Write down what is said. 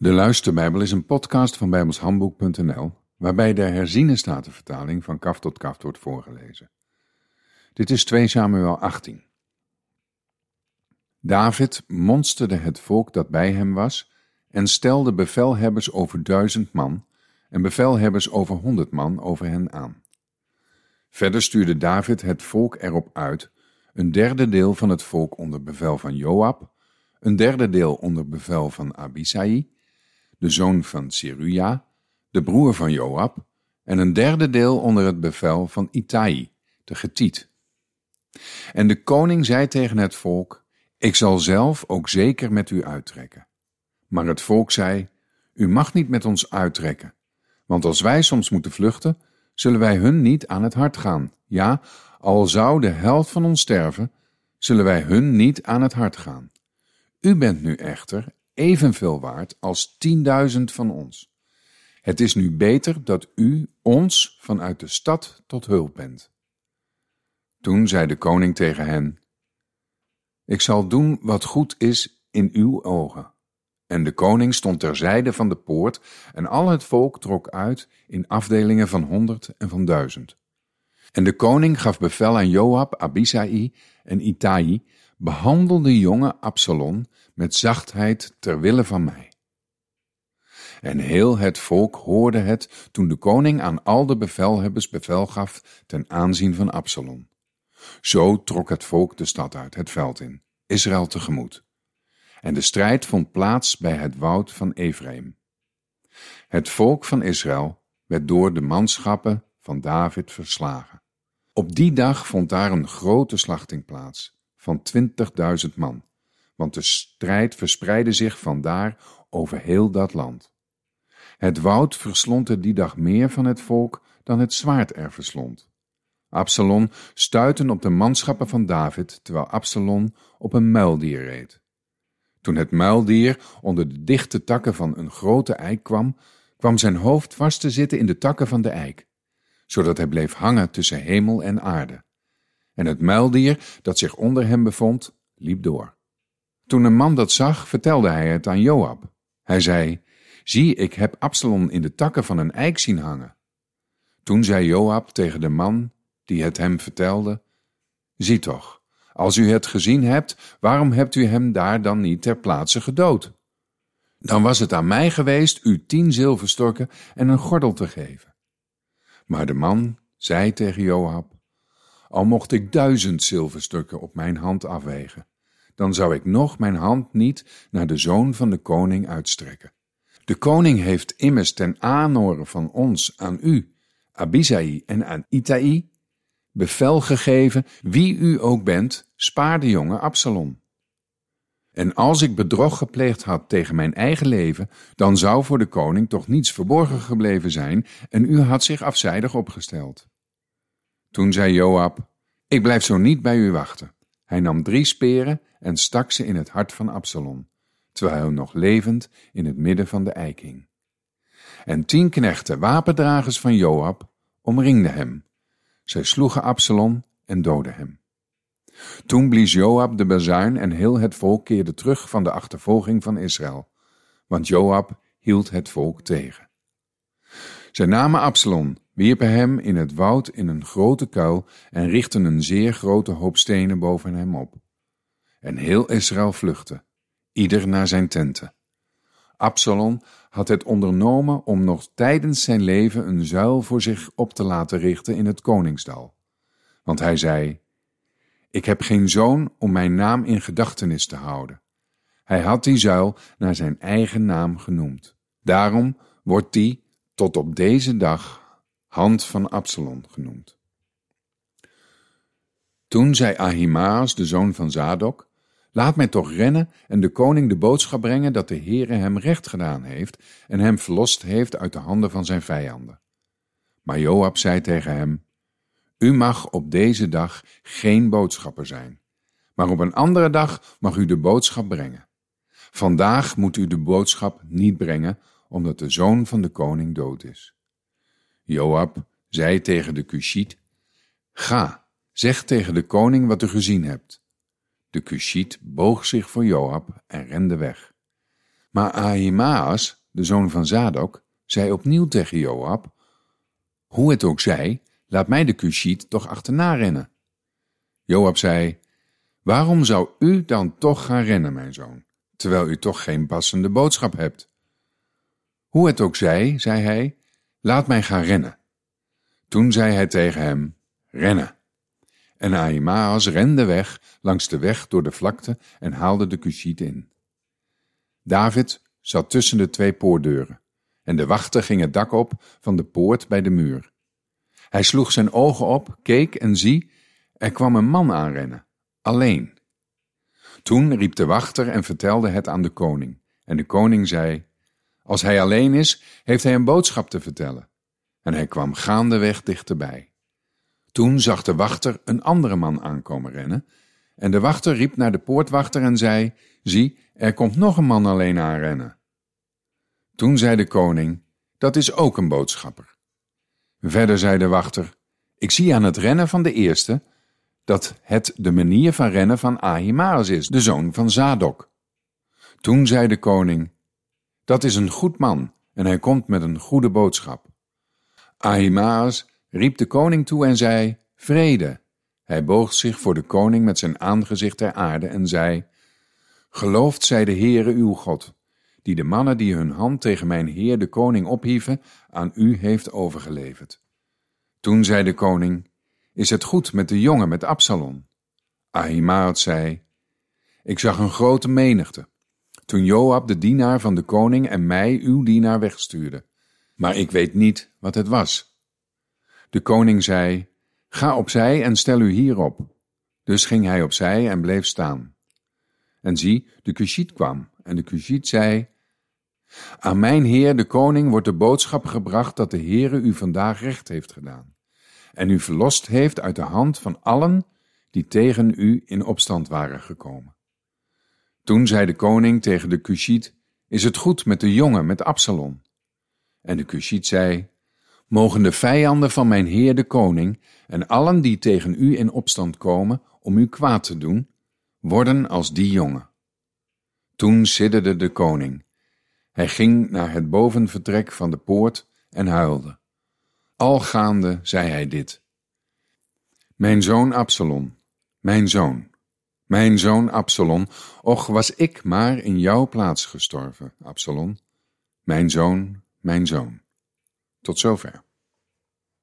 De Luisterbijbel is een podcast van bijbelshandboek.nl waarbij de herziene statenvertaling van kaf tot kaf wordt voorgelezen. Dit is 2 Samuel 18. David monsterde het volk dat bij hem was en stelde bevelhebbers over duizend man en bevelhebbers over honderd man over hen aan. Verder stuurde David het volk erop uit, een derde deel van het volk onder bevel van Joab, een derde deel onder bevel van Abisai, de zoon van Seruja, de broer van Joab, en een derde deel onder het bevel van Itai, de Getiet. En de koning zei tegen het volk, ik zal zelf ook zeker met u uittrekken. Maar het volk zei, u mag niet met ons uittrekken, want als wij soms moeten vluchten, zullen wij hun niet aan het hart gaan. Ja, al zou de helft van ons sterven, zullen wij hun niet aan het hart gaan. U bent nu echter evenveel waard als tienduizend van ons. Het is nu beter dat u ons vanuit de stad tot hulp bent. Toen zei de koning tegen hen: Ik zal doen wat goed is in uw ogen. En de koning stond terzijde van de poort, en al het volk trok uit in afdelingen van honderd en van duizend. En de koning gaf bevel aan Joab, Abisai en Itai behandel de jonge Absalom met zachtheid ter wille van mij. En heel het volk hoorde het toen de koning aan al de bevelhebbers bevel gaf ten aanzien van Absalom. Zo trok het volk de stad uit, het veld in, Israël tegemoet. En de strijd vond plaats bij het woud van Ephraim. Het volk van Israël werd door de manschappen van David verslagen. Op die dag vond daar een grote slachting plaats van twintigduizend man, want de strijd verspreidde zich vandaar over heel dat land. Het woud verslond er die dag meer van het volk dan het zwaard er verslond. Absalom stuitte op de manschappen van David, terwijl Absalom op een muildier reed. Toen het muildier onder de dichte takken van een grote eik kwam, kwam zijn hoofd vast te zitten in de takken van de eik, zodat hij bleef hangen tussen hemel en aarde en het muildier dat zich onder hem bevond, liep door. Toen een man dat zag, vertelde hij het aan Joab. Hij zei, zie, ik heb Absalom in de takken van een eik zien hangen. Toen zei Joab tegen de man die het hem vertelde, zie toch, als u het gezien hebt, waarom hebt u hem daar dan niet ter plaatse gedood? Dan was het aan mij geweest u tien zilverstorken en een gordel te geven. Maar de man zei tegen Joab, al mocht ik duizend zilverstukken op mijn hand afwegen, dan zou ik nog mijn hand niet naar de zoon van de koning uitstrekken. De koning heeft immers ten aanhoren van ons aan u, Abisai en aan Itai, bevel gegeven, wie u ook bent, spaar de jonge Absalom. En als ik bedrog gepleegd had tegen mijn eigen leven, dan zou voor de koning toch niets verborgen gebleven zijn en u had zich afzijdig opgesteld. Toen zei Joab, ik blijf zo niet bij u wachten. Hij nam drie speren en stak ze in het hart van Absalom, terwijl hij nog levend in het midden van de eik hing. En tien knechten, wapendragers van Joab, omringden hem. Zij sloegen Absalom en doodden hem. Toen blies Joab de bazuin en heel het volk keerde terug van de achtervolging van Israël, want Joab hield het volk tegen. Zij namen Absalom, wierpen hem in het woud in een grote kuil en richtten een zeer grote hoop stenen boven hem op. En heel Israël vluchtte, ieder naar zijn tenten. Absalom had het ondernomen om nog tijdens zijn leven een zuil voor zich op te laten richten in het koningsdal. Want hij zei, ik heb geen zoon om mijn naam in gedachtenis te houden. Hij had die zuil naar zijn eigen naam genoemd. Daarom wordt die tot op deze dag hand van Absalom genoemd. Toen zei Ahimaas, de zoon van Zadok, laat mij toch rennen en de koning de boodschap brengen dat de Heere hem recht gedaan heeft en hem verlost heeft uit de handen van zijn vijanden. Maar Joab zei tegen hem, u mag op deze dag geen boodschapper zijn, maar op een andere dag mag u de boodschap brengen. Vandaag moet u de boodschap niet brengen, omdat de zoon van de koning dood is. Joab zei tegen de Cushiet, Ga, zeg tegen de koning wat u gezien hebt. De Cushiet boog zich voor Joab en rende weg. Maar Ahimaas, de zoon van Zadok, zei opnieuw tegen Joab, hoe het ook zij, laat mij de Cushiet toch achterna rennen. Joab zei, waarom zou u dan toch gaan rennen, mijn zoon, terwijl u toch geen passende boodschap hebt? Hoe het ook zij, zei hij, laat mij gaan rennen. Toen zei hij tegen hem, rennen. En Ahimaas rende weg langs de weg door de vlakte en haalde de Cushiet in. David zat tussen de twee poortdeuren en de wachter ging het dak op van de poort bij de muur. Hij sloeg zijn ogen op, keek en zie, er kwam een man aanrennen, alleen. Toen riep de wachter en vertelde het aan de koning. En de koning zei, als hij alleen is, heeft hij een boodschap te vertellen. En hij kwam gaandeweg dichterbij. Toen zag de wachter een andere man aankomen rennen, en de wachter riep naar de poortwachter en zei, zie, er komt nog een man alleen aanrennen. Toen zei de koning, dat is ook een boodschapper. Verder zei de wachter, ik zie aan het rennen van de eerste dat het de manier van rennen van Ahimaas is, de zoon van Zadok. Toen zei de koning, dat is een goed man en hij komt met een goede boodschap. Ahimaas riep de koning toe en zei, vrede. Hij boog zich voor de koning met zijn aangezicht ter aarde en zei, geloofd zij de Heere uw God, die de mannen die hun hand tegen mijn heer de koning ophieven, aan u heeft overgeleverd. Toen zei de koning, is het goed met de jongen met Absalom? Ahimaat zei, ik zag een grote menigte, toen Joab de dienaar van de koning en mij uw dienaar wegstuurde, maar ik weet niet wat het was. De koning zei, ga opzij en stel u hierop. Dus ging hij opzij en bleef staan. En zie, de Cushiet kwam, en de Cushiet zei, aan mijn heer de koning wordt de boodschap gebracht dat de Heere u vandaag recht heeft gedaan en u verlost heeft uit de hand van allen die tegen u in opstand waren gekomen. Toen zei de koning tegen de Cushiet, is het goed met de jongen, met Absalom? En de Cushiet zei, mogen de vijanden van mijn heer de koning en allen die tegen u in opstand komen om u kwaad te doen, worden als die jongen. Toen sidderde de koning hij ging naar het bovenvertrek van de poort en huilde. Al gaande zei hij dit. Mijn zoon Absalom, mijn zoon, mijn zoon Absalom, och was ik maar in jouw plaats gestorven, Absalom. Mijn zoon, mijn zoon. Tot zover.